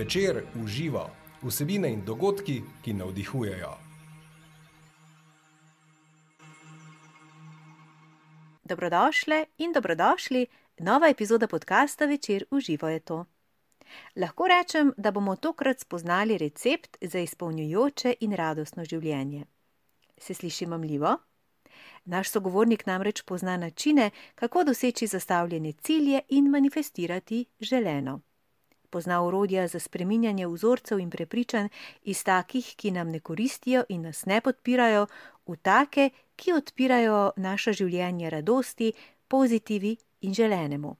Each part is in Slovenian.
Večer uživa vsebine in dogodki, ki navdihujejo. Dobrodošle in dobrodošli, nova epizoda podcasta Večer uživa je to. Lahko rečem, da bomo tokrat spoznali recept za izpolnjujoče in radostno življenje. Se sliši mamljivo? Naš sogovornik namreč pozna načine, kako doseči zastavljene cilje in manifestirati želeno. Pozna urodja za spreminjanje vzorcev in prepričanj iz takih, ki nam ne koristijo in nas ne podpirajo, v take, ki odpirajo naša življenja radosti, pozitivi in želenemu.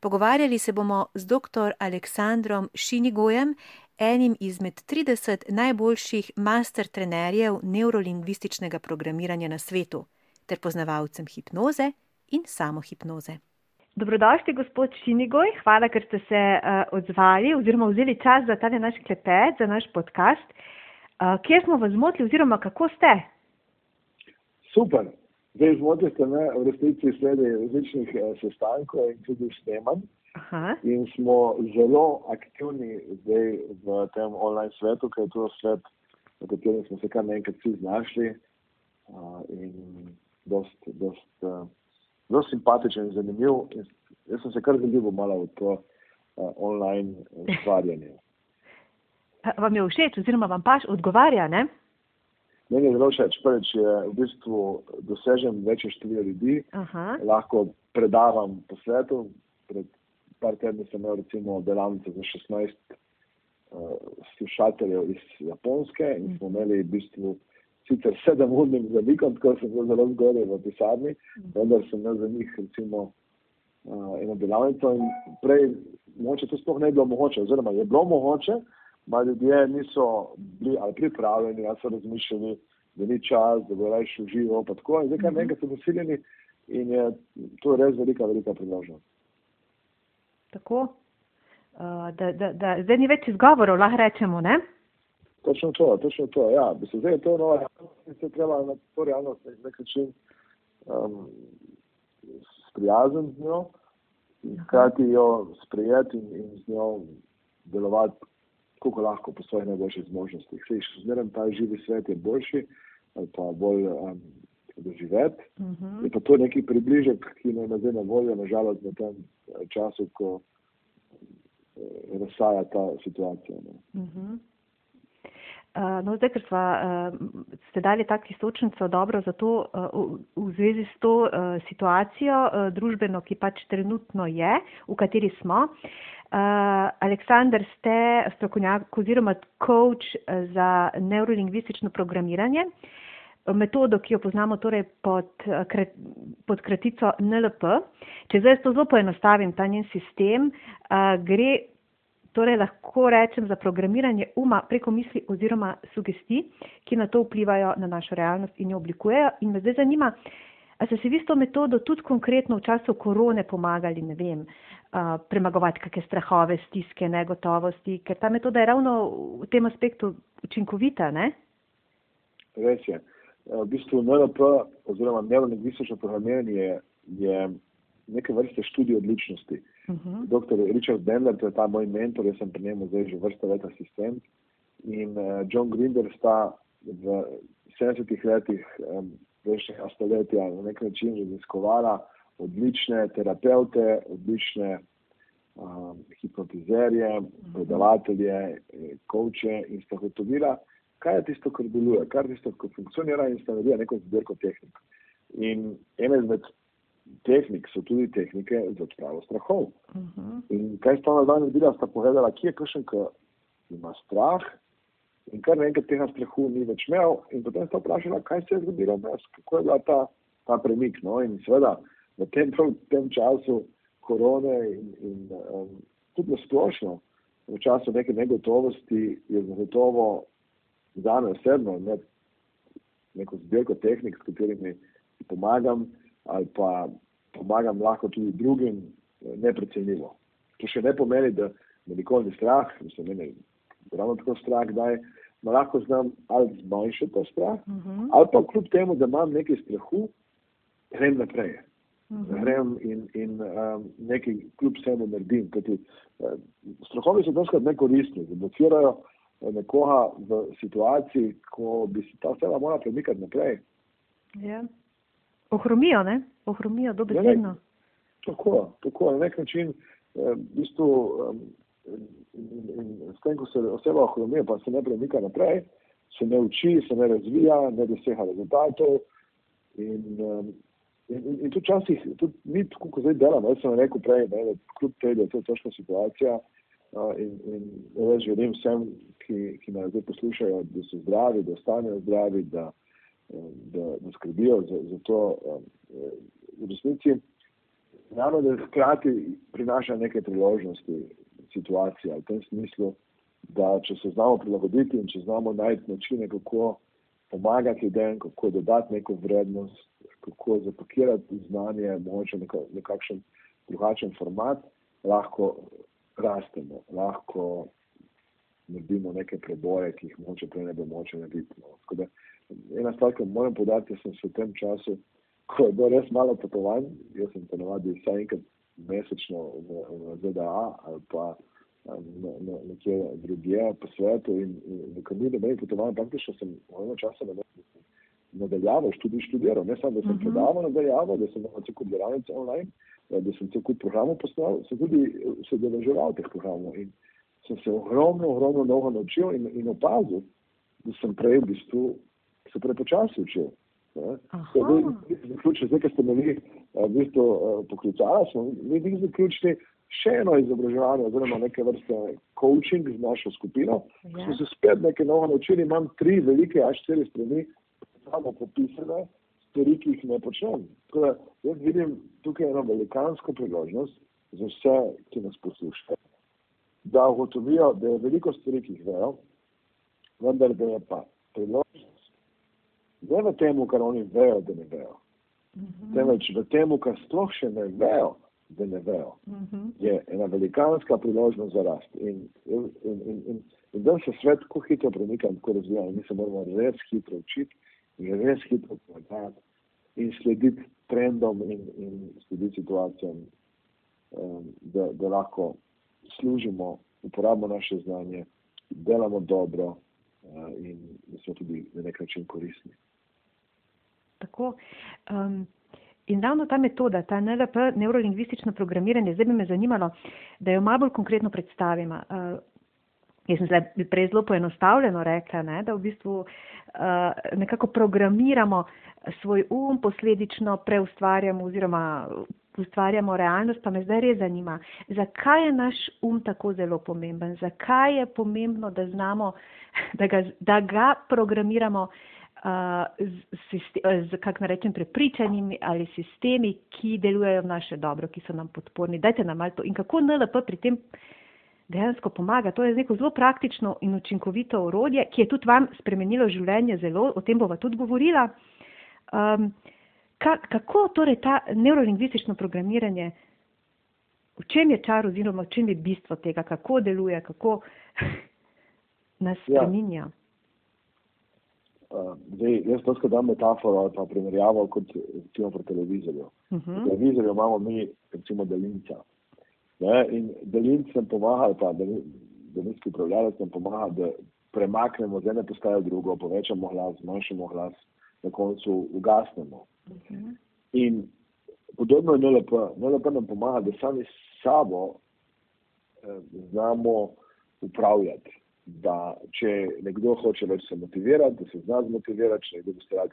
Pogovarjali se bomo z dr. Aleksandrom Šinigojem, enim izmed 30 najboljših master trenerjev neurolingvističnega programiranja na svetu, ter poznavalcem hipnoze in samohipnoze. Dobrodošli, gospod Šinigoj, hvala, ker ste se uh, odzvali oziroma vzeli čas za ta naš klepet, za naš podcast. Uh, kje smo vas zmotili oziroma kako ste? Super. Zdaj zmotili ste me v resnici sredi različnih uh, sestankov in tudi snemanj. Aha. In smo zelo aktivni zdaj v tem online svetu, ker je to svet, v katerem smo se kar naenkrat vsi znašli. Uh, in dost, dost, uh, zelo simpatičen in zanimiv. In jaz sem se kar zaljubil malo v to uh, online ustvarjanje. Vam je všeč oziroma vam paš odgovarja, ne? Meni je zelo všeč. Prvič je v bistvu dosežem večje število ljudi, Aha. lahko predavam po svetu. Pred par tedni sem imel recimo delavnico za 16 uh, slušateljev iz Japonske in smo imeli v bistvu sicer sedem urnik za vikend, ko sem bil zelo zgodaj v pisarni, vendar sem imel za njih recimo uh, eno delavnico in prej mogoče to sploh ne bi bilo mogoče, oziroma je bilo mogoče, ma ljudje niso bili ali pripravljeni, ali so razmišljali, da ni čas, da bo rajši užival, pa tako. In zdaj kar nekaj so posiljeni in je to res velika, velika priložnost. Tako. Uh, da, da, da, zdaj ni več izgovorov, lahko rečemo, ne? Točno to, točno to. Ja, se zdaj je to nova realnost in se treba na to realnost na nek način um, sprijazniti z njo in hkrati jo sprejeti in, in z njo delovati, koliko lahko po svojih najboljših zmožnostih. Sej, še zmeraj ta živi svet je boljši ali pa bolj um, doživeti. Uh -huh. Je pa to neki približek, ki nam je zdaj na voljo, nažalost, v tem eh, času, ko eh, razsaja ta situacija. Ne. Uh -huh. Uh, no, zdaj, ker sva, uh, ste dali tak istočnico dobro za to, uh, v, zvezi s to situacijo družbeno, ki pač trenutno je, v kateri smo. Aleksandr, ste strokovnjak oziroma coach za neurolingvistično programiranje, metodo, ki jo poznamo torej pod, pod kratico NLP. Če zdaj to zelo poenostavim, ta njen sistem, gre torej lahko rečem za programiranje uma preko misli oziroma sugestij, ki na to vplivajo na našo realnost in jo oblikujejo. In me zdaj zanima, a ste si vi s to metodo tudi konkretno v času korone pomagali, ne vem, uh, premagovati kakšne strahove, stiske, negotovosti, ker ta metoda je ravno v tem aspektu učinkovita, ne? Res je. V bistvu NLP oziroma neurolingvistično programiranje je, je neke vrste študij odličnosti. Uh -huh. Dr. Richard Bendler, to je ta moj mentor, jaz sem pri njemu zdaj že vrsto let asistent. In uh, John Grinder sta v 70-ih letih um, prejšnjega stoletja na nek način raziskovala odlične terapeute, odlične um, hipnotizerje, predavatelje, koče in sta gotovila, kaj je tisto, kar deluje, kaj je tisto, kar funkcionira in sta naredila neko zbirko tehnik. In ena izmed tehnik so tudi tehnike za odpravo strahov. Uh -huh. In kaj sta ona dan naredila, sta povedala, kje je kakšen, ki ima strah in kar naenkrat tega strahu ni več imel. In potem sta vprašala, kaj se je zgodilo vmes, kako je bila ta, ta premik. No? In seveda v tem, v tem času korone in, in um, tudi splošno, v času neke negotovosti, je zagotovo za me osebno imeti neko zbirko tehnik, s katerimi pomagam ali pa pomagam lahko tudi drugim, neprecenljivo. To še ne pomeni, da me nikoli ni strah, mislim, meni je ravno tako strah, da lahko znam ali zmanjšati ta strah, Uh -huh. ali pa kljub temu, da imam nekaj strahu, grem naprej. -huh. grem in, in um, nekaj kljub vsemu naredim. Kajti, uh, strahovi so doskrat nekoristni, zablokirajo nekoga v situaciji, ko bi se ta oseba morala premikati naprej. Ja. Ohromijo, ne? Ohromijo dobesedno. Tako, tako, na nek način, eh, v bistvu, in, s tem, ko se oseba ohromija, pa se ne premika naprej, se ne uči, se ne razvija, ne dosega rezultatov. In, um, in, in, in tudi včasih, tudi mi, tako kot zdaj delamo, jaz sem rekel prej, ne, da kljub temu, da je to težka situacija, in, in jaz želim vsem, ki, ki nas zdaj poslušajo, da so zdravi, da ostanejo zdravi, da, da, da skrbijo za, za to um, v resnici. Znano, da hkrati prinaša neke priložnosti situacija v tem smislu, da če se znamo prilagoditi in če znamo najti načine, kako pomagati ljudem, kako dodati neko vrednost, kako zapakirati znanje, mogoče nekakšen drugačen format, lahko rastemo, lahko naredimo neke preboje, ki jih moče prej ne bo moče narediti. No. Da, ena stvar, ki moram podati, sem se v tem času, ko je bilo res malo potovanj, jaz sem ponovadi vsaj enkrat mesečno v, v ZDA ali pa nekje drugje po svetu in, in ko ni dobenih potovanj, praktično sem v enem času na nadaljavo študij študiral, ne samo, da sem uh mhm. -huh. predaval nadaljavo, da sem imel celo delavnice online, da sem celo kup programov poslal, sem tudi se deleževal teh programov in sem se ogromno, ogromno mnogo naučil in, in opazil, da sem prej v bistvu se prepočasi učil. Zaključili, zdaj, ker ste me vi v bistvu poklicali, smo mi bili zaključili še eno izobraževanje, oziroma neke vrste coaching z našo skupino. Ja. Smo se spet nekaj novo naučili, imam tri velike A4 strani, samo popisane, stvari, ki jih ne počnem. Torej, jaz vidim tukaj eno velikansko priložnost za vse, ki nas poslušajo da ugotovijo, da je veliko stvari, ki jih vejo, vendar da je pa priložnost ne v tem, kar oni vejo, da ne vejo, uh mhm. -huh. temveč v tem, kar sploh še ne vejo, da ne vejo, uh mhm. -huh. je ena velikanska priložnost za rast. In, in, in, in, in da se svet tako hitro premika in tako razvija, in mi se moramo res hitro učiti in res hitro pomagati in slediti trendom in, in slediti situacijam, um, da, da lahko služimo, uporabimo naše znanje, delamo dobro uh, in da smo tudi na nek način koristni. Tako. Um, in ravno ta metoda, ta NLP, neurolingvistično programiranje, zdaj bi me zanimalo, da jo malo bolj konkretno predstavim. Uh, jaz sem zdaj prej zelo poenostavljeno rekla, ne, da v bistvu uh, nekako programiramo svoj um, posledično preustvarjamo oziroma ustvarjamo realnost, pa me zdaj res zanima, zakaj je naš um tako zelo pomemben, zakaj je pomembno, da znamo, da ga, da ga programiramo uh, z, z kako rečem, prepričanimi ali sistemi, ki delujejo v naše dobro, ki so nam podporni. Dajte nam malo to in kako NLP pri tem dejansko pomaga. To je neko zelo praktično in učinkovito orodje, ki je tudi vam spremenilo življenje zelo, o tem bova tudi govorila. Um, kako torej ta neurolingvistično programiranje, v čem je čar oziroma v čem je bistvo tega, kako deluje, kako nas ja. spreminja? Uh, zdaj, jaz to skladam metaforo ali pa primerjavo kot recimo pri televizorju. Uh -huh. Pri televizorju imamo mi recimo delinca. Ne? In delinc nam pomaga, ali pa delinski upravljalec nam pomaga, da premaknemo z ene postaje v drugo, povečamo glas, zmanjšamo glas, na koncu ugasnemo. Mhm. In podobno je NLP. NLP nam pomaga, da sami s sabo eh, znamo upravljati. Da če nekdo hoče več se motivirati, da se zna zmotivirati, če nekdo se rad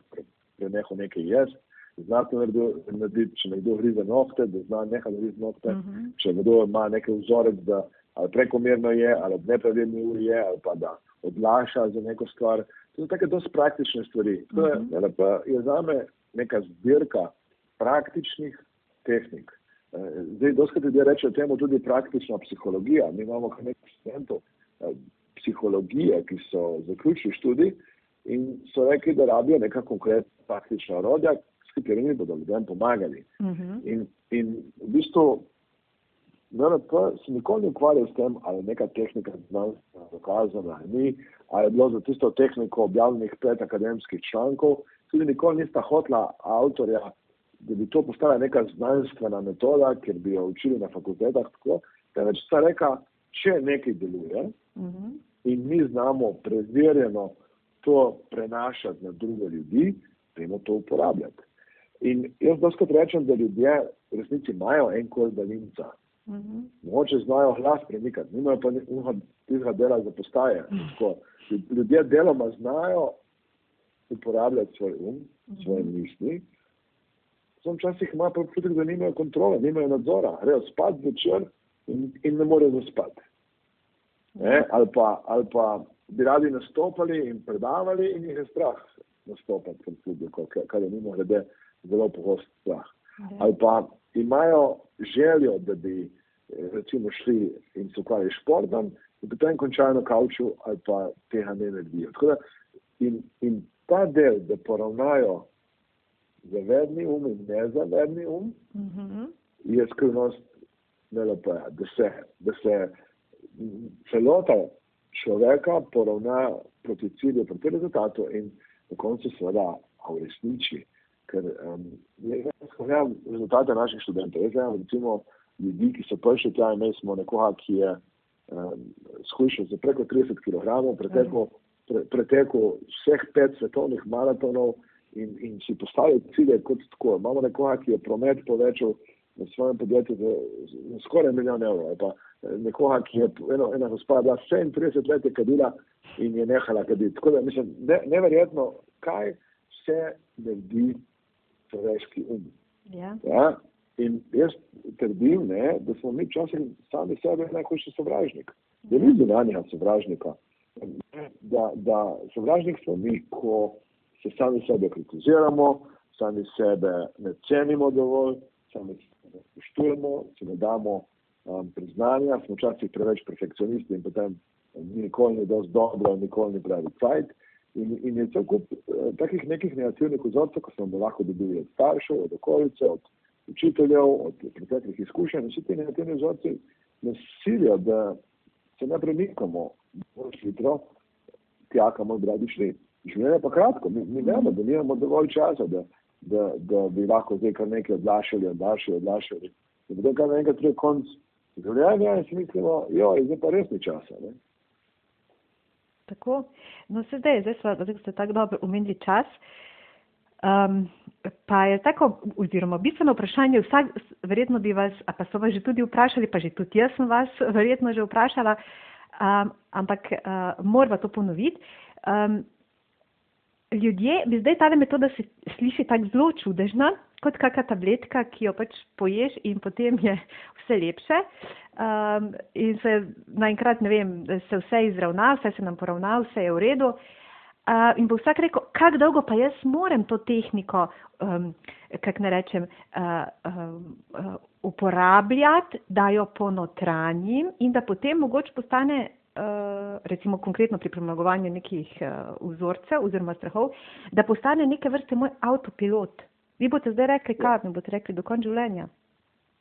prenehal nekaj jesti, zna to narediti, če nekdo grize nohte, da zna nekaj narediti nohte, uh mhm. -huh. če nekdo ima nekaj vzorec, da ali prekomerno je, ali ob nepravilni uri je, ali pa da odlaša za neko stvar. To so take dosti praktične stvari. To je, uh mhm. -huh. NLP je za me neka zbirka praktičnih tehnik. Eh, zdaj, doskrat ljudje rečejo temu tudi praktična psihologija. Mi imamo kar nekaj študentov eh, psihologije, ki so zaključili študij in so rekli, da rabijo neka konkretna praktična orodja, s katerimi bodo ljudem pomagali. Uh mhm. -huh. in, in v bistvu NLP se nikoli ne ukvarja s tem, ali je neka tehnika znanstvena dokazana ali ni, ali je bilo za tisto tehniko objavljenih pet akademskih člankov, tudi nikoli nista hotla avtorja da bi to postala neka znanstvena metoda, ker bi jo učili na fakultetah tako, temveč sta reka, če nekaj deluje uh -huh. in mi znamo preverjeno to prenašati na druge ljudi, dajmo to uporabljati. In jaz doskrat rečem, da ljudje v resnici imajo en kol daljinca. Uh -huh. Mogoče znajo glas premikati, nimajo pa tistega dela za postaje. Ljudje deloma znajo uporabljati svoj um, -huh. svoje misli, samo včasih pa občutek, da nimajo kontrole, nimajo nadzora, grejo spat večer in, in ne morejo zaspati. Ali, ali pa bi radi nastopali in predavali in jih je strah nastopati pred publiko, kar je mimo grede zelo pogost strah. Ali pa imajo željo, da bi recimo šli in se ukvarjali športom in potem končajo na kavču ali pa tega ne naredijo. In, in ta del, da poravnajo zavedni um in nezavedni um, uh mhm. -huh. je skrivnost NLP-ja, da se, da se celota človeka poravna proti cilju, proti rezultatu in na koncu seveda uresniči. Ker um, jaz gledam rezultate naših študentov. Jaz gledam recimo ljudi, ki so prišli tja, imeli smo nekoga, ki je um, skušal za preko 30 kg, pretekel, pre, pretekel vseh pet svetovnih maratonov in, in si postavil cilje kot tako. Imamo nekoga, ki je promet povečal na svojem podjetju za, za skoraj milijon evrov. Pa eh, nekoga, ki je eno, ena gospa bila 37 let je kadila in je nehala kaditi. Tako da mislim, ne, neverjetno, kaj vse naredi človeški um. Ja. Ja? In jaz trdim, ne, da smo mi včasih sami sebe najhujši sovražnik. Da ni zunanjega sovražnika. Da, da sovražnik smo mi, ko se sami sebe kritiziramo, sami sebe ne cenimo dovolj, sami sebe ne spoštujemo, si ne damo um, priznanja, smo včasih preveč perfekcionisti in potem ni nikoli ni dosti dobro, nikoli ni pravi cajt. In, in je cel kup uh, takih nekih negativnih vzorcev, ko smo lahko dobili od staršev, od okolice, od učiteljev, od preteklih izkušenj. Vsi ti negativni vzorci nas silijo, da se ne premikamo bolj hitro, tja, kamor bi radi šli. Življenje je pa kratko, mi, mi vemo, da nimamo dovolj časa, da, da, da bi lahko zdaj kar nekaj odlašali, odlašali, odlašali. In potem, kar naenkrat pride konc življenja, in si mislimo, jo, zdaj pa res ni časa. Ne? Tako, no sedaj, zdaj zdaj ste tako dobro umenili čas. Um, pa je tako, oziroma bistveno vprašanje, vsak, verjetno bi vas, a pa so vas že tudi vprašali, pa že tudi jaz sem vas verjetno že vprašala, um, ampak uh, moramo to ponoviti. Um, ljudje, bi zdaj ta metoda se sliši tako zelo čudežna, kot kakšna tabletka, ki jo pač poješ in potem je vse lepše. Um, in se naenkrat, ne vem, se vse izravna, vse se nam poravna, vse je v redu. Uh, in bo vsak rekel, kako dolgo pa jaz moram to tehniko, um, kako ne rečem, uh, uh, uporabljati, da jo ponotranjim in da potem mogoče postane recimo konkretno pri premagovanju nekih uh, vzorcev oziroma strahov, da postane neke vrste moj avtopilot. Vi boste zdaj rekli, kaj ja. mi boste rekli do konca življenja.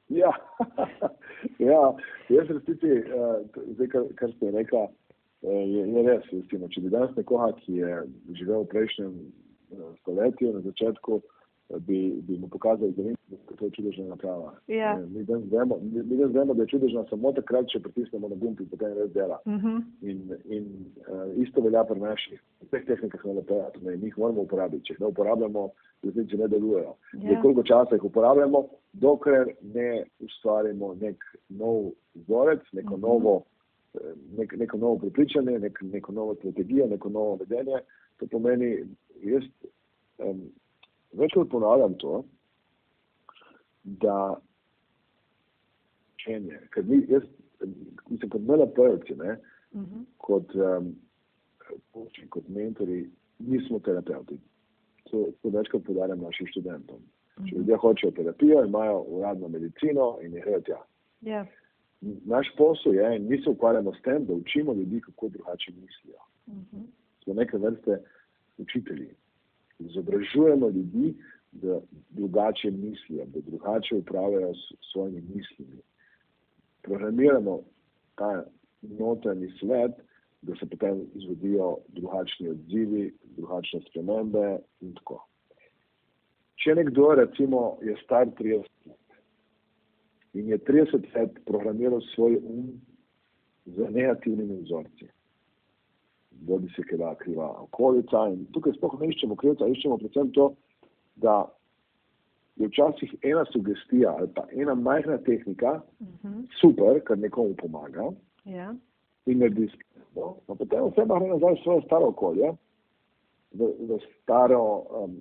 Ja, ja. jaz resnici, uh, zdaj, kar, kar ste rekla, uh, je, je res. Recimo, če bi danes nekoga, ki je živel v prejšnjem uh, stoletju, na začetku, uh, bi, bi mu pokazali, da, da to je čudežna naprava. Ja. Mi danes vemo, vemo, da je čudežna samo takrat, če pritisnemo na gumb in potem res dela. Uh mhm. -huh. In, in uh, isto velja pri naših vseh tehnikah NLP, da jih moramo uporabiti. Če jih ne uporabljamo, resnici ne delujejo. Ja. Koliko časa jih uporabljamo, dokler ne ustvarimo nek nov vzorec, neko uh mhm. -huh. novo. Nek, neko novo pripričanje, nek, neko novo strategijo, neko novo vedenje. To pomeni, jaz um, Večkrat ponavljam to, da učenje, ker mi, jaz, mislim, kot MLP-jevci, ne, uh mhm. -huh. kot, um, kot mentori, nismo terapeuti. To, to večkrat podarjam našim študentom. Uh -huh. Če mhm. ljudje hočejo terapijo, imajo uradno medicino in je grejo tja. Yeah. Naš posel je, in mi se ukvarjamo s tem, da učimo ljudi, kako drugače mislijo. Uh mhm. -huh. Smo neke vrste učitelji izobražujemo ljudi, da drugače mislijo, da drugače upravljajo s svojimi mislimi. Programiramo ta notranji svet, da se potem izvodijo drugačni odzivi, drugačne spremembe in tako. če nekdo recimo je star 30 let in je 30 let programiral svoj um z negativnimi vzorci, bodi se kdaj kriva okolica in tukaj sploh ne iščemo krivca, iščemo predvsem to, da je včasih ena sugestija ali pa ena majhna tehnika Uh -huh. super, ker nekomu pomaga Ja. in naredi spremembo. No, potem oseba gre nazaj v svoje staro okolje, v, v staro, um,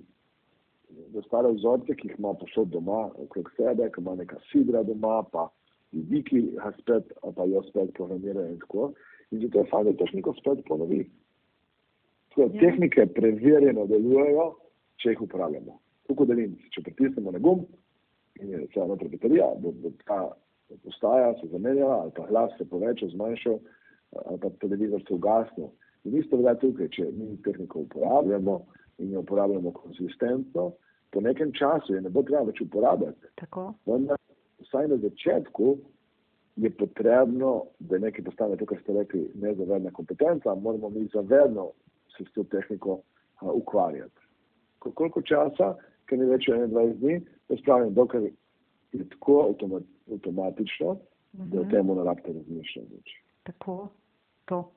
v stare vzorce, ki jih ima posod doma, okrog sebe, ki ima neka sidra doma, pa ljudi, ki ga spet, pa jo spet programirajo in tako. In zato je fajn, da tehniko spet ponovi. Tako, Ja. Tehnike preverjeno delujejo, če jih uporabljamo. Tako da vem, če pritisnemo na gumb in je vse noter baterija, bo, bo ta postaja se zamenjala, ali pa glas se povečal, zmanjšal, ali pa televizor se ugasnil. In isto velja tukaj, če mi tehniko uporabljamo in jo uporabljamo konsistentno, po nekem času je ne bo treba več uporabljati. Tako. Vendar vsaj na začetku je potrebno, da nekaj postane to, kar ste rekli, nezavedna kompetenca, moramo mi zavedno se s to tehniko a, ukvarjati. Ko- Koliko časa, ker ni več 21 dni, to spravim, dokler je tako avtoma, avtomatično, da o Mhm. tem ne rabite razmišljati več. Tako. To.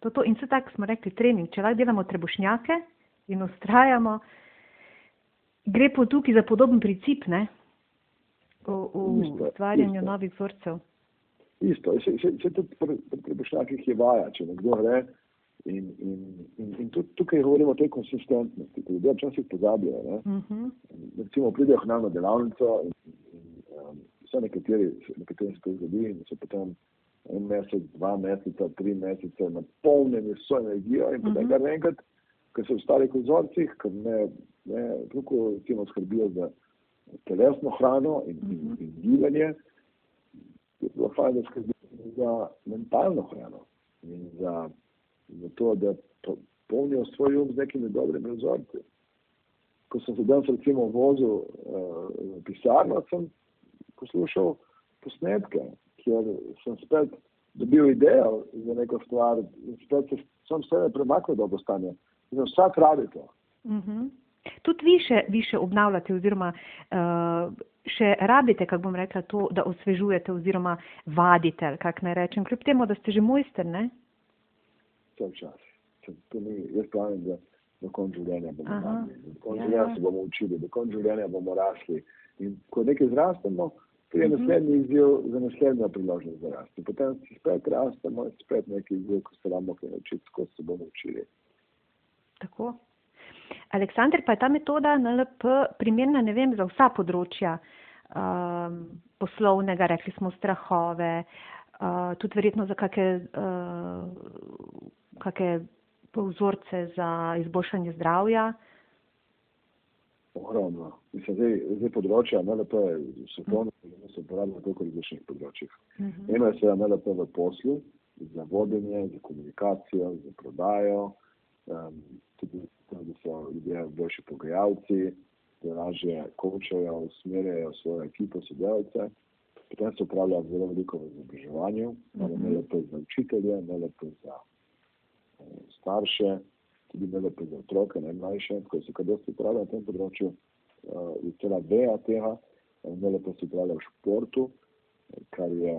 To, to. In se tako smo rekli, trening. Če lahko delamo trebušnjake in ustrajamo, gre po tukaj za podoben princip, ne? V, v Isto, ustvarjanju isto. novih vzorcev. Isto, se, se, se tudi pri, pri trebušnjakih je vaja, če nekdo gre in, in, in, in tudi tukaj govorimo o tej konsistentnosti, ki ljudje včasih pozabljajo. Ne? Uh -huh. recimo pridejo k nam na delavnico in, in um, so nekateri, nekateri se to zgodi in so potem en mesec, dva meseca, tri mesece napolnjeni s svojo energijo in potem Mhm. kar naenkrat, ker so v starih vzorcih, ker ne, ne toliko recimo skrbijo za telesno hrano in, in, Mhm. in gibanje, je bilo fajn, da skrbijo za mentalno hrano in za, za to, da po- polnijo svoj um z nekimi dobrimi vzorci ko sem se danes recimo vozil uh, v pisarno, sem poslušal posnetke, kjer sem spet dobil idejo za neko stvar in spet se, sem sebe premaknil do stanja. In vsak rabi to. Uh -huh. Tudi vi še, vi še obnavljate oziroma uh, še rabite, kako bom rekla, to, da osvežujete oziroma vadite, kako naj rečem, kljub temu, da ste že mojster, ne? Vse čas. Se, to ni, jaz pravim, da do konca življenja bomo Aha. mladi, do konca Ja, življenja ja. se bomo učili, do konca življenja bomo rasli. In ko nekaj zrastemo, prije Mhm. naslednji izziv za naslednjo priložnost za rasti. Potem si spet rastemo in spet neki izziv, ko se ramo kaj naučiti, ko se bomo učili. Tako. Aleksandr, pa je ta metoda NLP primerna, ne vem, za vsa področja um, poslovnega, rekli smo strahove, uh, tudi verjetno za kakšne uh, kake vzorce za izboljšanje zdravja. Ogromno. Mislim, zdaj, zdaj področja NLP svetovno se uporablja na toliko različnih področjih. Mhm. Eno je seveda NLP v poslu, za vodenje, za komunikacijo, za prodajo, um, tudi to, da so ljudje boljši pogajalci, da lažje kočajo, usmerjajo svojo ekipo, sodelavce. Potem se upravlja zelo veliko v izobraževanju, imamo Mhm. NLP za učitelje, NLP za eh, starše, tudi NLP za otroke, najmlajše, tako da se kar dosti upravlja na tem področju, uh, je cela veja tega, eh, NLP se upravlja v športu, kar je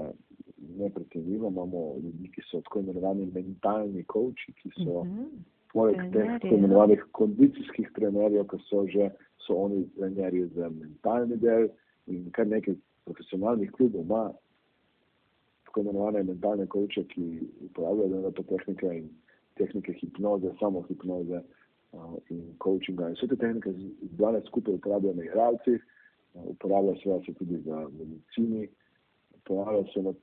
neprecenljivo. Imamo ljudi, ki so tako imenovani mentalni coachi, ki so Mhm. poleg teh Trenerji, tako ja. imenovanih kondicijskih trenerjev, ki so že, so oni trenerji za mentalni del in kar nekaj profesionalnih klubov ima tako imenovane mentalne coache, ki uporabljajo NLP tehnike in tehnike hipnoze, samo hipnoze uh, in coachinga. In vse te tehnike z- danes skupaj uporabljajo na igralcih, uh, uporabljajo se tudi v medicini, uporabljajo se na,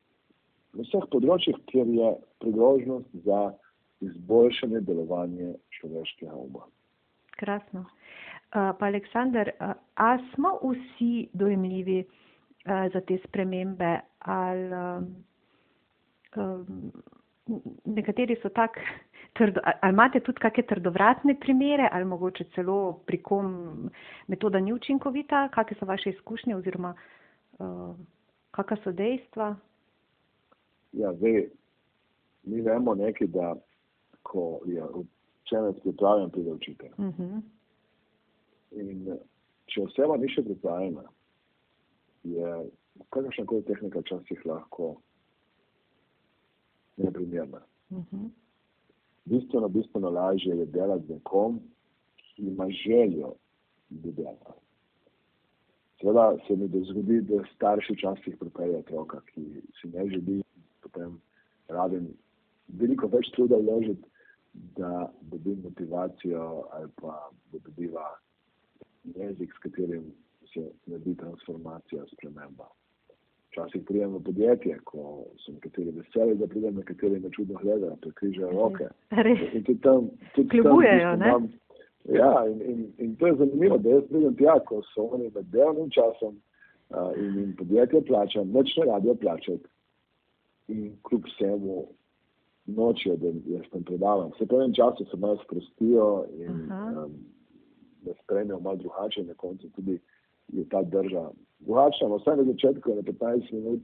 na vseh področjih, kjer je priložnost za izboljšanje delovanja človeškega uma. Krasno. Uh, pa Aleksandr, uh, a smo vsi dojemljivi uh, za te spremembe? Ali, um, um, nekateri so tak, trdo, ali imate tudi kakšne trdovratne primere, ali mogoče celo pri kom metoda ni učinkovita? Kakšne so vaše izkušnje oziroma uh, kakšna so dejstva? Ja, zdaj, mi vemo nekaj, da ko je učenec pripravljen, pride učitelj. Uh -huh. In če oseba ni še pripravljena, je kakršna koli tehnika včasih lahko neprimerna. Uh -huh. Bistveno, bistveno lažje je delati z nekom, ki ima željo ljubljena. Seveda se mi dozgodi, da starši včasih pripeljejo otroka, ki si ne želi, potem rabim veliko več truda vložiti, da dobim motivacijo ali pa da dobiva jezik, s katerim se naredi transformacija, sprememba. Včasih pridem v podjetje, ko so nekateri veseli, da pridem, nekateri me čudno gledajo, prekrižajo roke. Res. In tudi tam, tudi Kljubujejo, tam, ne? imam- Ja, in, in, in to je zanimivo, da jaz pridem tja, ko so oni med delovnim časom uh, in jim podjetje plača, nič ne rabijo plačati. In kljub vsemu nočijo, da jaz tam predavam. Vse po enem času se malo sprostijo in Aha. um, da sprejmejo malo drugače, na koncu tudi je ta drža drugačna. No, Vsaj na začetku, na 15 minut,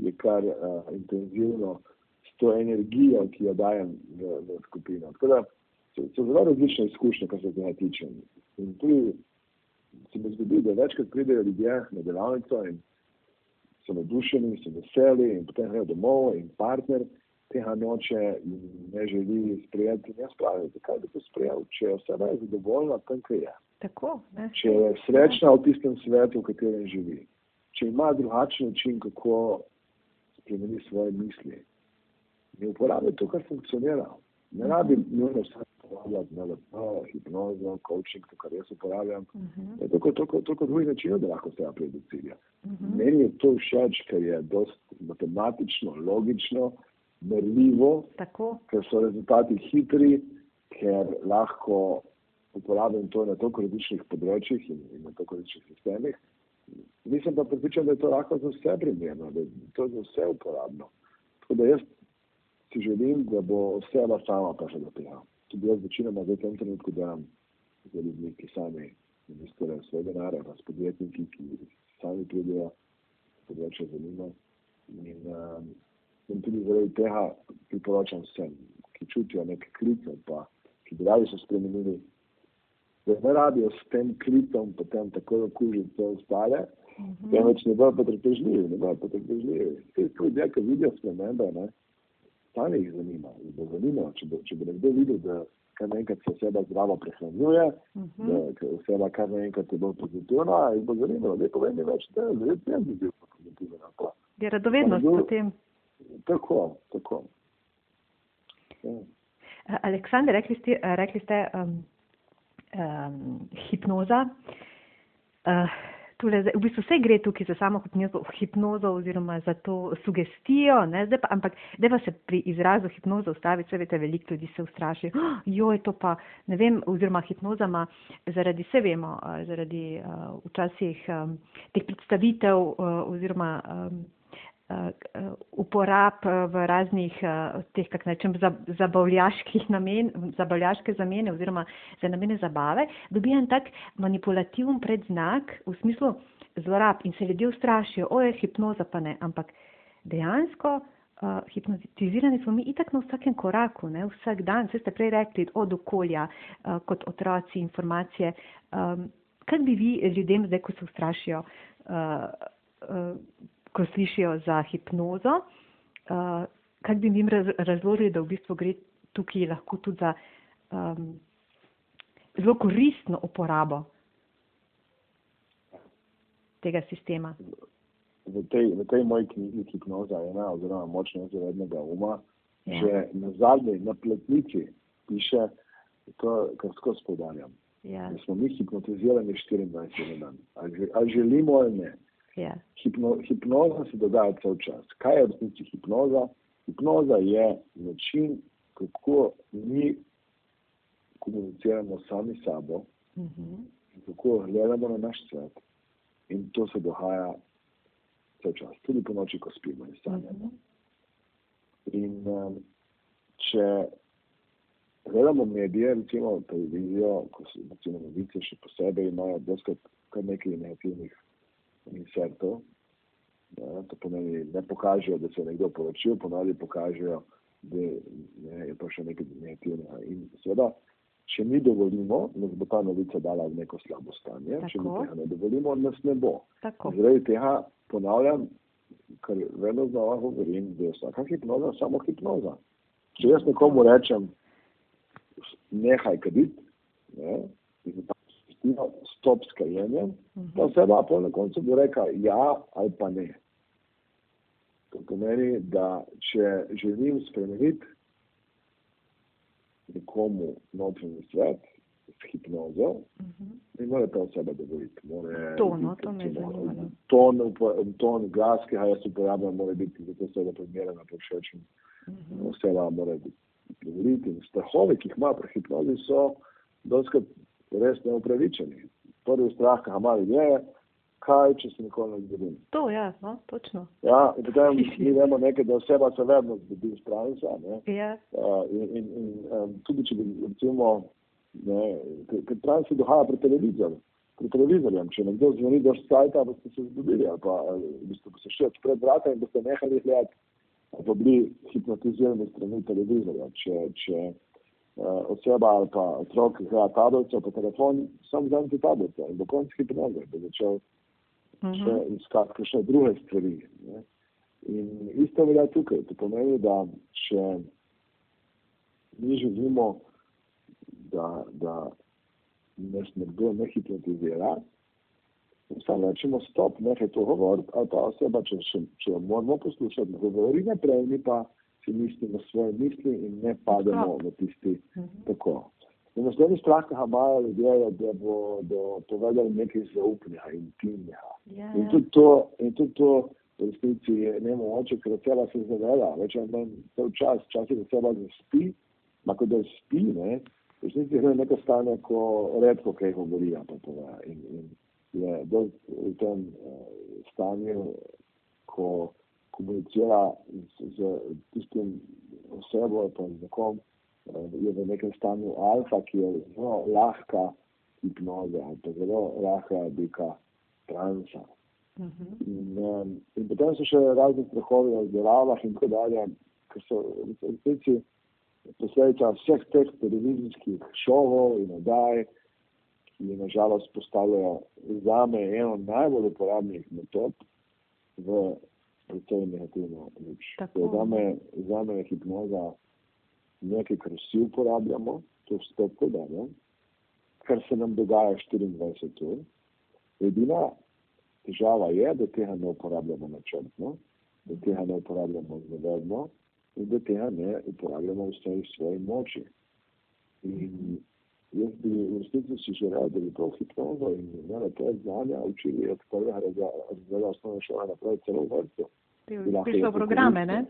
je kar uh, intenzivno s to energijo, ki jo dajem v, v skupino. Tako da so, so zelo različne izkušnje, kar se tega tiče. In tudi se mi zgodi, da večkrat pridejo ljudje na delavnico in so navdušeni, so veseli in potem grejo domov in partner tega noče in ne želi sprejeti. In jaz pravim, zakaj bi to sprejel, če je oseba je zadovoljna tam, kjer je. Tako, ne? Če je srečna v tistem svetu, v katerem živi. Če ima drugačen način, kako spremeni svoje misli. Ne uporablja to, kar funkcionira. Ne rabi nujno vse uporabljati, NLP, hipnozo, coaching, to, kar jaz uporabljam. Uh -huh. Je toliko, toliko, toliko drugih načinov, da lahko se pride do cilja. Uh -huh. Meni je to všeč, ker je dost matematično, logično, merljivo, Tako, ker so rezultati hitri, ker lahko uporabljam to na toliko različnih področjih in, in na toliko različnih sistemih. Nisem pa pripričan, da je to lahko za vse primerno, da je to za vse uporabno. Tako da jaz si želim, da bo oseba sama prišla do tega. Tudi jaz večinoma v tem trenutku delam z ljudmi, ki sami investirajo svoj denar, pa s podjetniki, ki sami pridejo, področje zanima. In, um, in tudi zaradi tega priporočam vsem, ki čutijo nek klic ali pa ki bi radi so spremenili, da ne rabijo s tem klicom potem tako okužiti vse ostale, temveč ne bojo potrpežljivi, ne bojo potrpežljivi. Ti ljudje, ki vidijo spremembe, ne, sami jih zanima. Jih bo zanimalo, če bo, če bo nekdo videl, da kar naenkrat se oseba zdravo prehranjuje, uh da -huh. ker oseba kar naenkrat je bolj pozitivna, jih bo zanimalo, da povem mi več, da je jaz bi bil pozitiven. je radovednost nekdo- potem. Tako, tako. Ja. Aleksandar, rekli ste, rekli ste um, um, hipnoza. Uh, zdaj- v bistvu vse gre tukaj za samo hipnozo, hipnozo oziroma za to sugestijo, ne, zdaj pa, ampak da pa se pri izrazu hipnoza ustaviti, se veste, veliko ljudi se ustraši, oh, joj, to pa, ne vem, oziroma hipnozama, zaradi, vse vemo, eh, zaradi uh, včasih um, teh predstavitev uh, oziroma um, uporab uh, v raznih uh, teh, kak nečem, zabavljaških namen, zabavljaške zamene oziroma za namene zabave, dobi en tak manipulativen predznak v smislu zlorab in se ljudje ustrašijo, o je hipnoza pa ne, ampak dejansko uh, hipnotizirani smo mi itak na vsakem koraku, ne, vsak dan, vse ste prej rekli, od okolja, uh, kot otroci, informacije. Um, kaj bi vi ljudem zdaj, ko se ustrašijo, uh, uh, ko slišijo za hipnozo, uh, kaj bi jim raz, razložili, da v bistvu gre tukaj lahko tudi za um, zelo koristno uporabo tega sistema. v tej, v tej moji knjigi Hipnoza ena oziroma močno nezavednega uma, Ja. že na zadnji, na pletnici piše to, kar skozi poudarjam, Ja, da smo mi hipnotizirani 24 na dan. Ali, ali želimo ali ne. Ja, Hipno, hipnoza se dogaja cel čas. Kaj je v resnici hipnoza? Hipnoza je način, kako mi komuniciramo sami s sabo, mhm, in kako gledamo na naš svet. In to se dogaja cel čas, tudi po noči, ko spimo in sanjamo. mhm, In um, če gledamo medije, recimo televizijo, ko so recimo novice še posebej imajo doskrat kar nekaj negativnih insertov. Ja, to pomeni, ne pokažejo, da se je nekdo poročil, ponovadi pokažejo, da ne, je pa še nekaj negativnega. In seveda če mi dovolimo, nas bo ta novica dala v neko slabo stanje, če mi Tako. tega ne dovolimo, nas ne bo. Tako. Zaradi tega ponavljam, ker vedno znova govorim, da je vsaka hipnoza samo hipnoza. Če jaz nekomu rečem, nehaj kaditi, ne, in pa pustijo stop s kajenjem, ta oseba pa na koncu bo rekla ja ali pa ne. To pomeni, da če želim spremeniti nekomu notranji svet s hipnozo, ne more ta oseba dovoliti. More To, no, to me zanima, no. Ton, ton glas, ki ga jaz uporabljam, mora biti za to osebo primerena, povšečen. Mhm. Oseba mora dovoliti. In strahovi, ki jih ima pri hipnozi, so doskrat res neupravičeni. Prvi strah, ki ga ima ljudje, je, kaj, če se nikoli ne zgodi. To, ja, no, točno. Ja, in potem mi vemo nekaj, da oseba se vedno zgodi transa. Ne? Ja, Uh, in, in, in um, tudi če bi recimo, ne, ker- trans se dogaja pri televizorju, pri televizorjem, če nekdo zvoni do sajta, boste se zbudili ali pa v bistvu boste šli odpred vrata in boste nehali gledati ali pa bili hipnotizirani strani televizorja. Če, če oseba ali pa otrok gleda tablico po telefon, sam vzamete tablico in do konca hipnoze bo začel še iskati kakšne druge stvari. Ne. In isto velja tukaj. To pomeni, da če mi želimo, da, da nas nekdo ne hipnotizira, samo rečemo stop, nehaj to govoriti, ali pa oseba, če, če, če jo moramo poslušati, govori naprej, mi pa si mislimo svoje misli in ne pademo na tisti tako. In naslednji strah, ki ga imajo ljudje, je, da bodo povedali nekaj zaupnega, intimnega. ja, In ja. tudi to, in tudi to v resnici je nemogoče, ker oseba se zaveda, več ali manj cel čas, včasih oseba zaspi, ko da spi, ne, v resnici gre v neko stanje, ko redko kaj govori, ali pa pove. In, in je v tem uh, stanju, ko komunicira z, z tistim osebo, ali pa z nekom, uh, je v nekem stanju alfa, ki je zelo lahka hipnoza, ali pa zelo lahka oblika transa. Mhm. In, um, in potem so še razni strahovi o zlorabah in tako dalje, ker so v resnici posledica vseh teh televizijskih šovov in oddaj, ki nažalost postavljajo zame eno najbolj uporabnih metod v precej negativno luč. Tako. To Zame, zame je hipnoza nekaj, kar vsi uporabljamo, to vstop podarjam, kar se nam dogaja 24 ur. Edina težava je, da tega ne uporabljamo načrtno, da tega ne uporabljamo zavedno in da tega ne uporabljamo v vsej svoji moči. In jaz bi v resnici si želel, da bi to hipnozo in imeli to znanja učili od prvega razreda osnovne šole naprej celo v vrtu. Prišlo v programe, ne?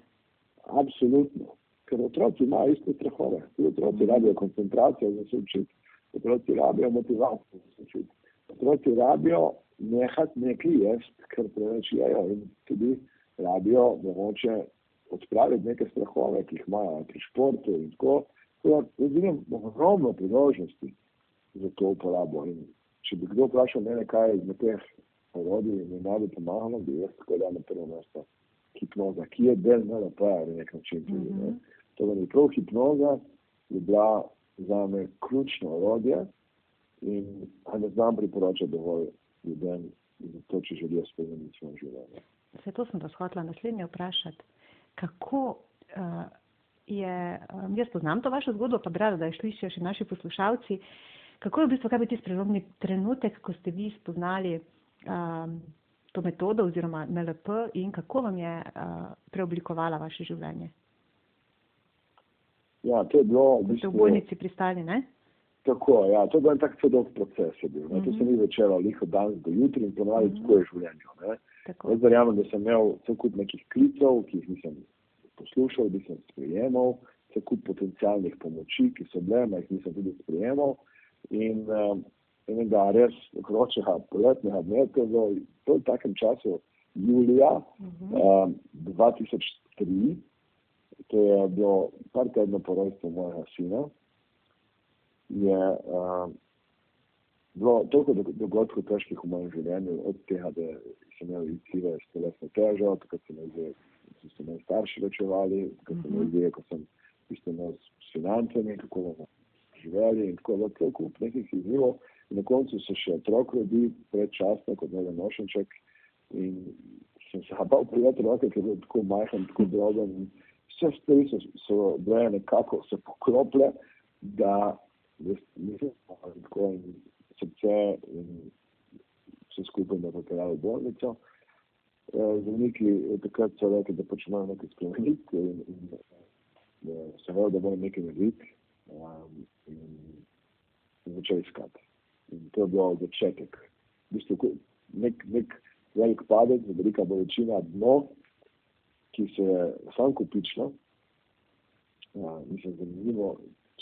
Absolutno. Ker otroci imajo iste strahove. Otroci rabijo koncentracijo za se učiti. Otroci rabijo motivacijo za se učiti. Otroci rabijo nehati nekaj jesti, ker preveč jejo in tudi rabijo mogoče odpraviti neke strahove, ki jih imajo pri športu in tako. Tako da jaz vidim ogromno priložnosti za to uporabo. In če bi kdo vprašal mene, kaj je izmed teh orodij mi najbolj pomagalo, bi jaz tako dal na prvo mesto hipnoza, ki je del NLP-ja na nek način tudi. Ne. To da prav hipnoza je bila za me ključno orodje in ne znam priporočati dovolj ljudem za to, če želijo spremeniti svoje življenje. Vse to sem vas hotela naslednje vprašati. Kako uh, je, um, jaz poznam to vašo zgodbo, pa bi rada, da jo slišijo še naši poslušalci, kako je v bistvu, kaj bi tisti prelomni trenutek, ko ste vi spoznali um, to metodo oziroma NLP in kako vam je uh, preoblikovala vaše življenje? Ja, to je bilo v ste v bistvu bolnici pristali, ne? tako, ja, to je bil en tak dolg proces bil. Ne. To se Mhm. ni začelo liho od danes do jutri in ponavadi Mhm. tako je. Tako. Jaz verjamem, da sem imel cel kup nekih klicev, ki jih nisem poslušal, da sem sprejemal, cel kup potencialnih pomoči, ki so bile, ma jih nisem tudi sprejemal. In um, enega res vročega poletnega dne, to je bilo v takem času julija Mhm. um, 2003, to je bilo par tednov po rojstvu mojega sina, je um, bilo toliko dog- dogodkov težkih v mojem življenju, od tega, da sem imel izzive s telesno težo, takrat se mi zdi, so se moji starši rečevali, takrat se mi Mhm. zdi, ko sem imel s financami, kako bomo živeli in tako da cel kup nekih izzivov. Na koncu se še otrok rodi predčasno kot nedonošenček in sem se habal prijeti roke, ker je tako majhen, tako droben. Vse stvari so, so bile nekako se poklople, da nisem tako in srce in vse skupaj me popeljali v bolnico. Eh, zdravniki takrat so rekli, da pač moram nekaj spremeniti in, in, in sem vedel, da moram nekaj narediti um, in, in začel iskati. In to je bilo začetek. V bistvu nek, nek velik padec, velika bolečina, dno, ki se je sam kupično. Uh, mislim, zanimivo,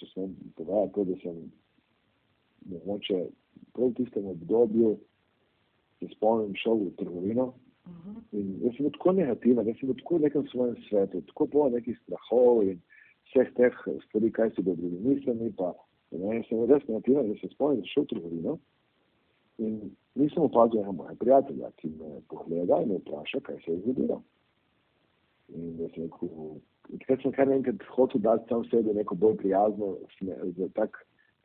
če sem povedal to, da sem mogoče prav v tistem obdobju se spomnim šel v trgovino -huh. In jaz sem tako negativen, jaz sem tako v nekem svojem svetu, tako poln nekih strahov in vseh teh stvari, kaj si bo drugi mislili. Pa, ne, jaz sem res negativen, da sem spomnil, da sem šel v trgovino. In nisem opazil enega mojega prijatelja, ki me pogleda in me vpraša, kaj se je zgodilo. In da sem rekel, takrat sem kar enkrat hotel dati sam sebi neko bolj prijazno, za tak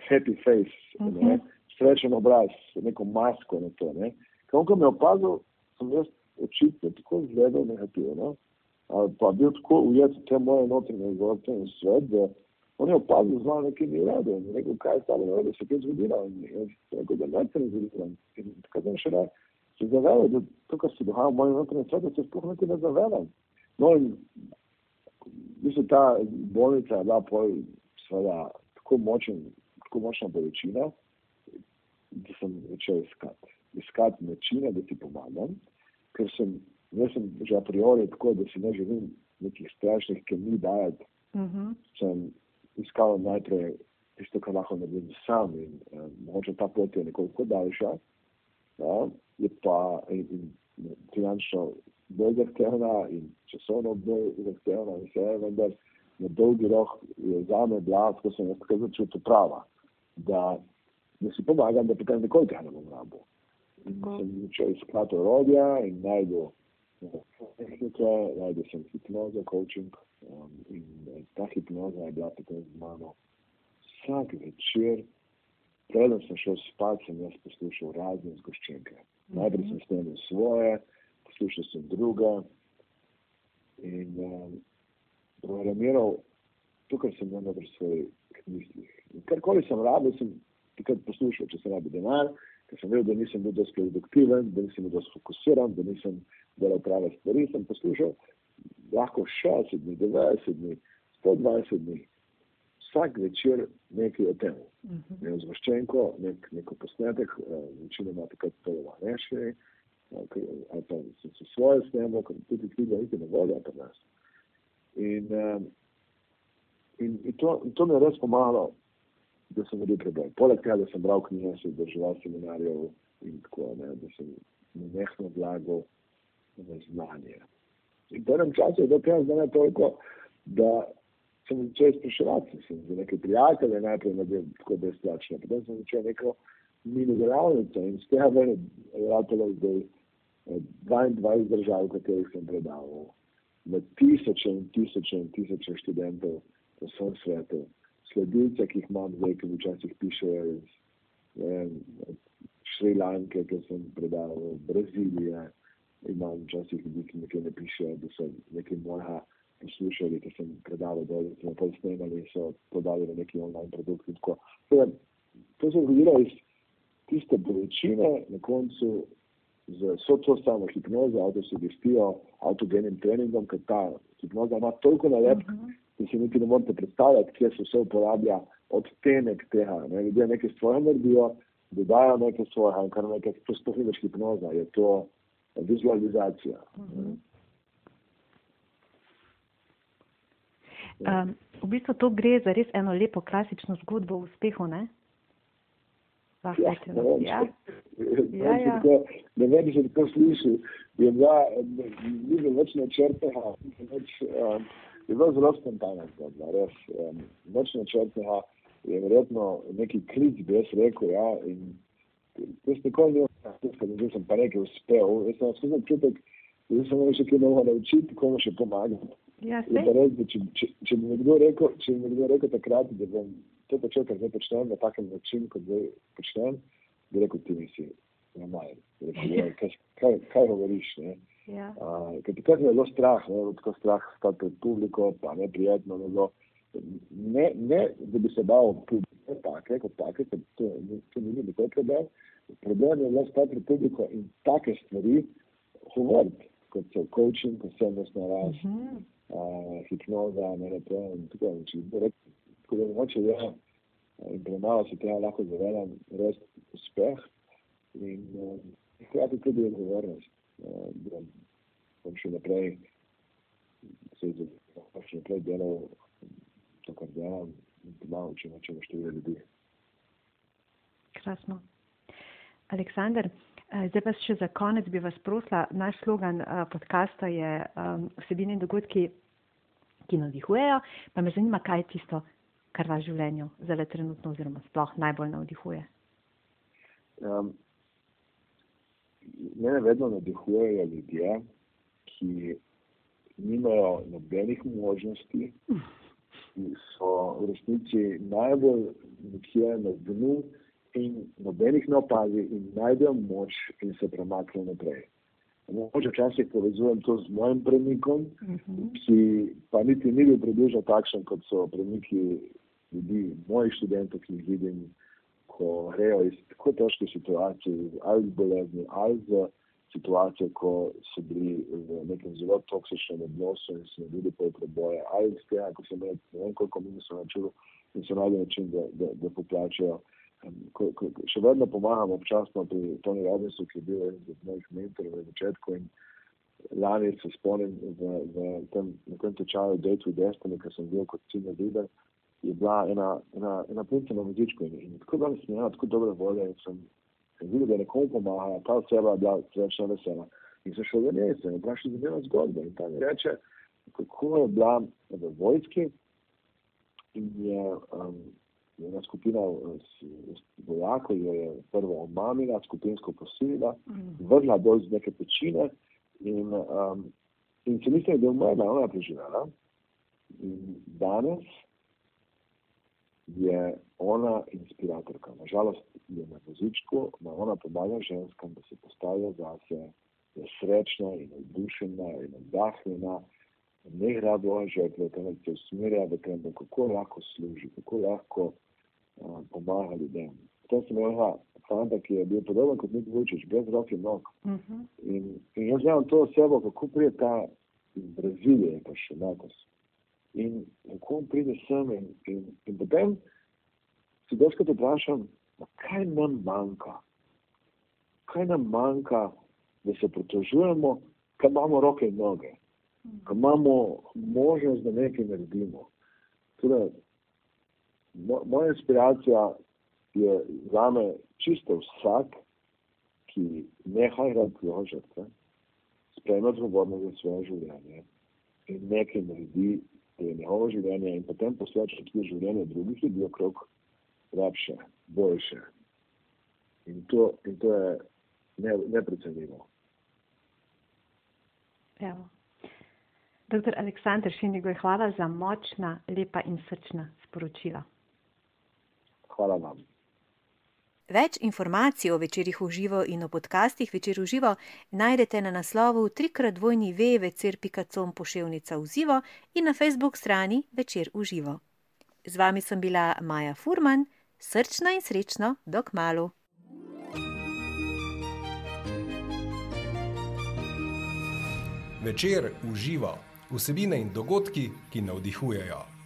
happy face, uh -huh. ne, srečen obraz, neko masko na to. Ne. Ko me je opazil, sem jaz očitno tako izgledal negativno, ali pa bil tako ujet v te moje notranje vzorce in svet, da on je opazil z mano nekaj ni redo in rekel, kaj je stalo naredilo, se kaj zgodilo in jaz rekel, da ne se ne zgodilo. In tako sem še se zavedal, da to, kar se dogaja v mojem notranjem svetu, se sploh nekaj ne zavedam. No in mislim, ta bolnica je bila pol seveda tako močen, tako močna bolečina, da sem začel iskati. Iskati načine, da ti pomagam ker sem, jaz sem že a priori tako, da si ne želim nekih strašnih kemij dajati. Uh mhm. -huh. Sem iskal najprej tisto, kar lahko naredim sam in um, mogoče ta pot je nekoliko daljša, ja, je pa in, in, finančno bolj zahtevna in časovno bolj zahtevna in vse, vendar na dolgi rok je za me bila, tako sem jaz tako začutil prava, da, da si pomagam, da potem nikoli tega ne bom rabil sem začel iskati orodja in najdel tehnike, najdel sem hipnozo, coaching um, in eh, ta hipnoza je bila potem z mano vsak večer, preden sem šel spat, sem jaz poslušal razne zgoščenke. Najprej sem snimil svoje, poslušal sem druge in um, programiral to, kar sem imel v svojih mislih. In karkoli sem rabil, sem takrat poslušal, če sem rabil denar, ker sem vedel, da nisem bil dosti produktiven, da nisem bil dosti fokusiran, da nisem delal prave stvari, sem poslušal lahko 60 dni, 90 dni, 120 dni, vsak večer nekaj o tem. Uh -huh. Ne zvoščenko, nek, neko posnetek, uh, večino ima takrat polova nešli, ali pa se, se svoje snemo, ker tudi knjiga niti ne volja pri nas. In, uh, in, in, to, in to mi je res pomagalo da sem naredil preboj. Poleg tega, da sem bral knjige, sem držal seminarjev in tako, ne, da sem nenehno vlagal v znanje. In v enem času je do tega znanja toliko, da sem začel spraševati, sem za neke prijatelje najprej naredil tako brezplačno, potem sem začel neko mini delavnico in z tega ven je ratalo zdaj 22 eh, držav, v katerih sem predaval, na tisoče in tisoče in tisoče študentov po vsem svetu sledilce, ki jih imam zdaj, ki včasih pišejo iz Šrilanke, ki sem predal v Brazilije. Imam včasih ljudi, ki nekaj ne pišejo, da so nekaj mojega poslušali, ki sem predal dol, ki smo pol snemali in so podali na neki online produkt. Teda, to se je zgodilo iz tiste bolečine, na koncu z vso to samo hipnozo, avtosugestijo, avtogenim treningom, ker ta hipnoza ima toliko nalepk, uh -huh in si niti ne morete predstavljati, kje se vse uporablja odtenek tega. Ne? Ljudje nekaj svoje naredijo, dodajo nekaj svojega, kar nekaj, to sploh ni več hipnoza, je to vizualizacija. Um, v bistvu to gre za res eno lepo klasično zgodbo o uspehu, ne? Lahko ja, ne vem, ja. Ja, ja. Ne vem, če tako sliši, je bila, ni bilo več načrtega, več, um, je bila zelo spontana zgodba, res. Um, noč načrtnega je verjetno neki klic, bi jaz rekel, ja, in jaz nikoli nisem, da sem pa nekaj uspel, jaz sem vse občutek, da sem me še kaj novega naučiti, komu še pomagati. Ja, res, če, če, če, bi nekdo rekel, če bi nekdo rekel takrat, da bom to počel, kar zdaj počnem na takem način, kot zdaj počnem, bi rekel, ti nisi normalno. Kaj, kaj, kaj govoriš? Ne? Ja. Uh, ker takrat je bilo strah, ne, tako strah stati pred publiko, pa neprijetno ne. Ne, ne, da bi se bal publike, take, kot take, ker to, to ni bilo problem. Problem je bilo stati pred publiko in take stvari govoriti, kot so coaching, posebnostna rast, uh -huh. uh, hipnoza, NLP in tako naprej. Tako da moče je in premalo se treba lahko zavedam res uspeh in uh, hkrati tudi odgovornost. Da bom še naprej se izvedel, še naprej delal to, kar delam in pomagal čim več število ljudi. Krasno. Aleksandar, zdaj pa še za konec bi vas prosila, naš slogan podcasta je um, vsebine in dogodki, ki navdihujejo, pa me zanima, kaj je tisto, kar vas v življenju zdaj trenutno oziroma sploh najbolj navdihuje. Um, mene vedno navdihujejo ljudje, ki nimajo nobenih možnosti, ki so v resnici najbolj nekje na dnu in nobenih ne opazi in najdejo moč in se premaknejo naprej. Mogoče včasih povezujem to z mojim premikom, uh -huh. ki pa niti ni bil približno takšen, kot so premiki ljudi, mojih študentov, ki jih vidim, ko grejo iz tako težke situacije, ali z bolezni, ali z situacijo, ko so bili v nekem zelo toksičnem odnosu in so naredili pol preboje, ali z tega, ko so imeli ne vem koliko minusov na čelu in so najdeli način, da, da, da poplačajo. Ko, ko, še vedno pomagam občasno pri Tony Robbinsu, ki je bil eden od mojih mentorjev v začetku in lani se spomnim v, v tem, na tem tečaju Day to Destiny, ker sem bil kot ciljno videl, je bila ena, ena, ena punca na muzičku in, in tako da sem imel tako dobre volje in sem, sem videl, da nekomu pomaga, ta oseba je bila srečna vesela. In sem šel v njej, sem vprašal za njeno zgodbo in ta mi reče, kako je bila v vojski in je um, ena skupina vojakov jo je prvo omamila, skupinsko posilila, vrla dol z neke pečine in, um, in se mislim, da je umrla, ona je preživela. In danes je ona inspiratorka. Nažalost je na vozičku, da ona pomaga ženskam, da se postavijo zase, je srečna in navdušena in oddahnjena. Ne gre do žrtve, temveč se usmerja v tem, kako lahko služi, kako lahko pomaga ljudem. Potem sem imel fanta, ki je bil podoben kot nek Vučić, brez roke in nog. Uh -huh. in, in jaz gledam to osebo, kako pride ta iz Brazilije, pa še Nakos. In kako pride sem in, in, in potem si doskrat vprašam, kaj nam manjka? Kaj nam manjka, da se pritožujemo, kaj imamo roke in noge, kaj imamo možnost, da nekaj naredimo. Tudi, moja inspiracija je za me čisto vsak, ki neha igrati žrtve, sprejme odgovornost za svoje življenje in nekaj naredi, je njegovo življenje in potem posveča tudi življenje drugih ljudi okrog lepše, boljše. In to, in to je ne, neprecenljivo. Evo. Doktor Aleksandr Šinigoj, hvala za močna, lepa in srčna sporočila. Hvala vam. Več informacij o večerjih v živo in o podcastih večer v živo najdete na naslovu trikratvojni www.com poševnica v živo in na facebook strani večer v živo. Z vami sem bila Maja Furman, srčna in srečno, dok malu. Večer v živo, vsebine in dogodki, ki navdihujejo.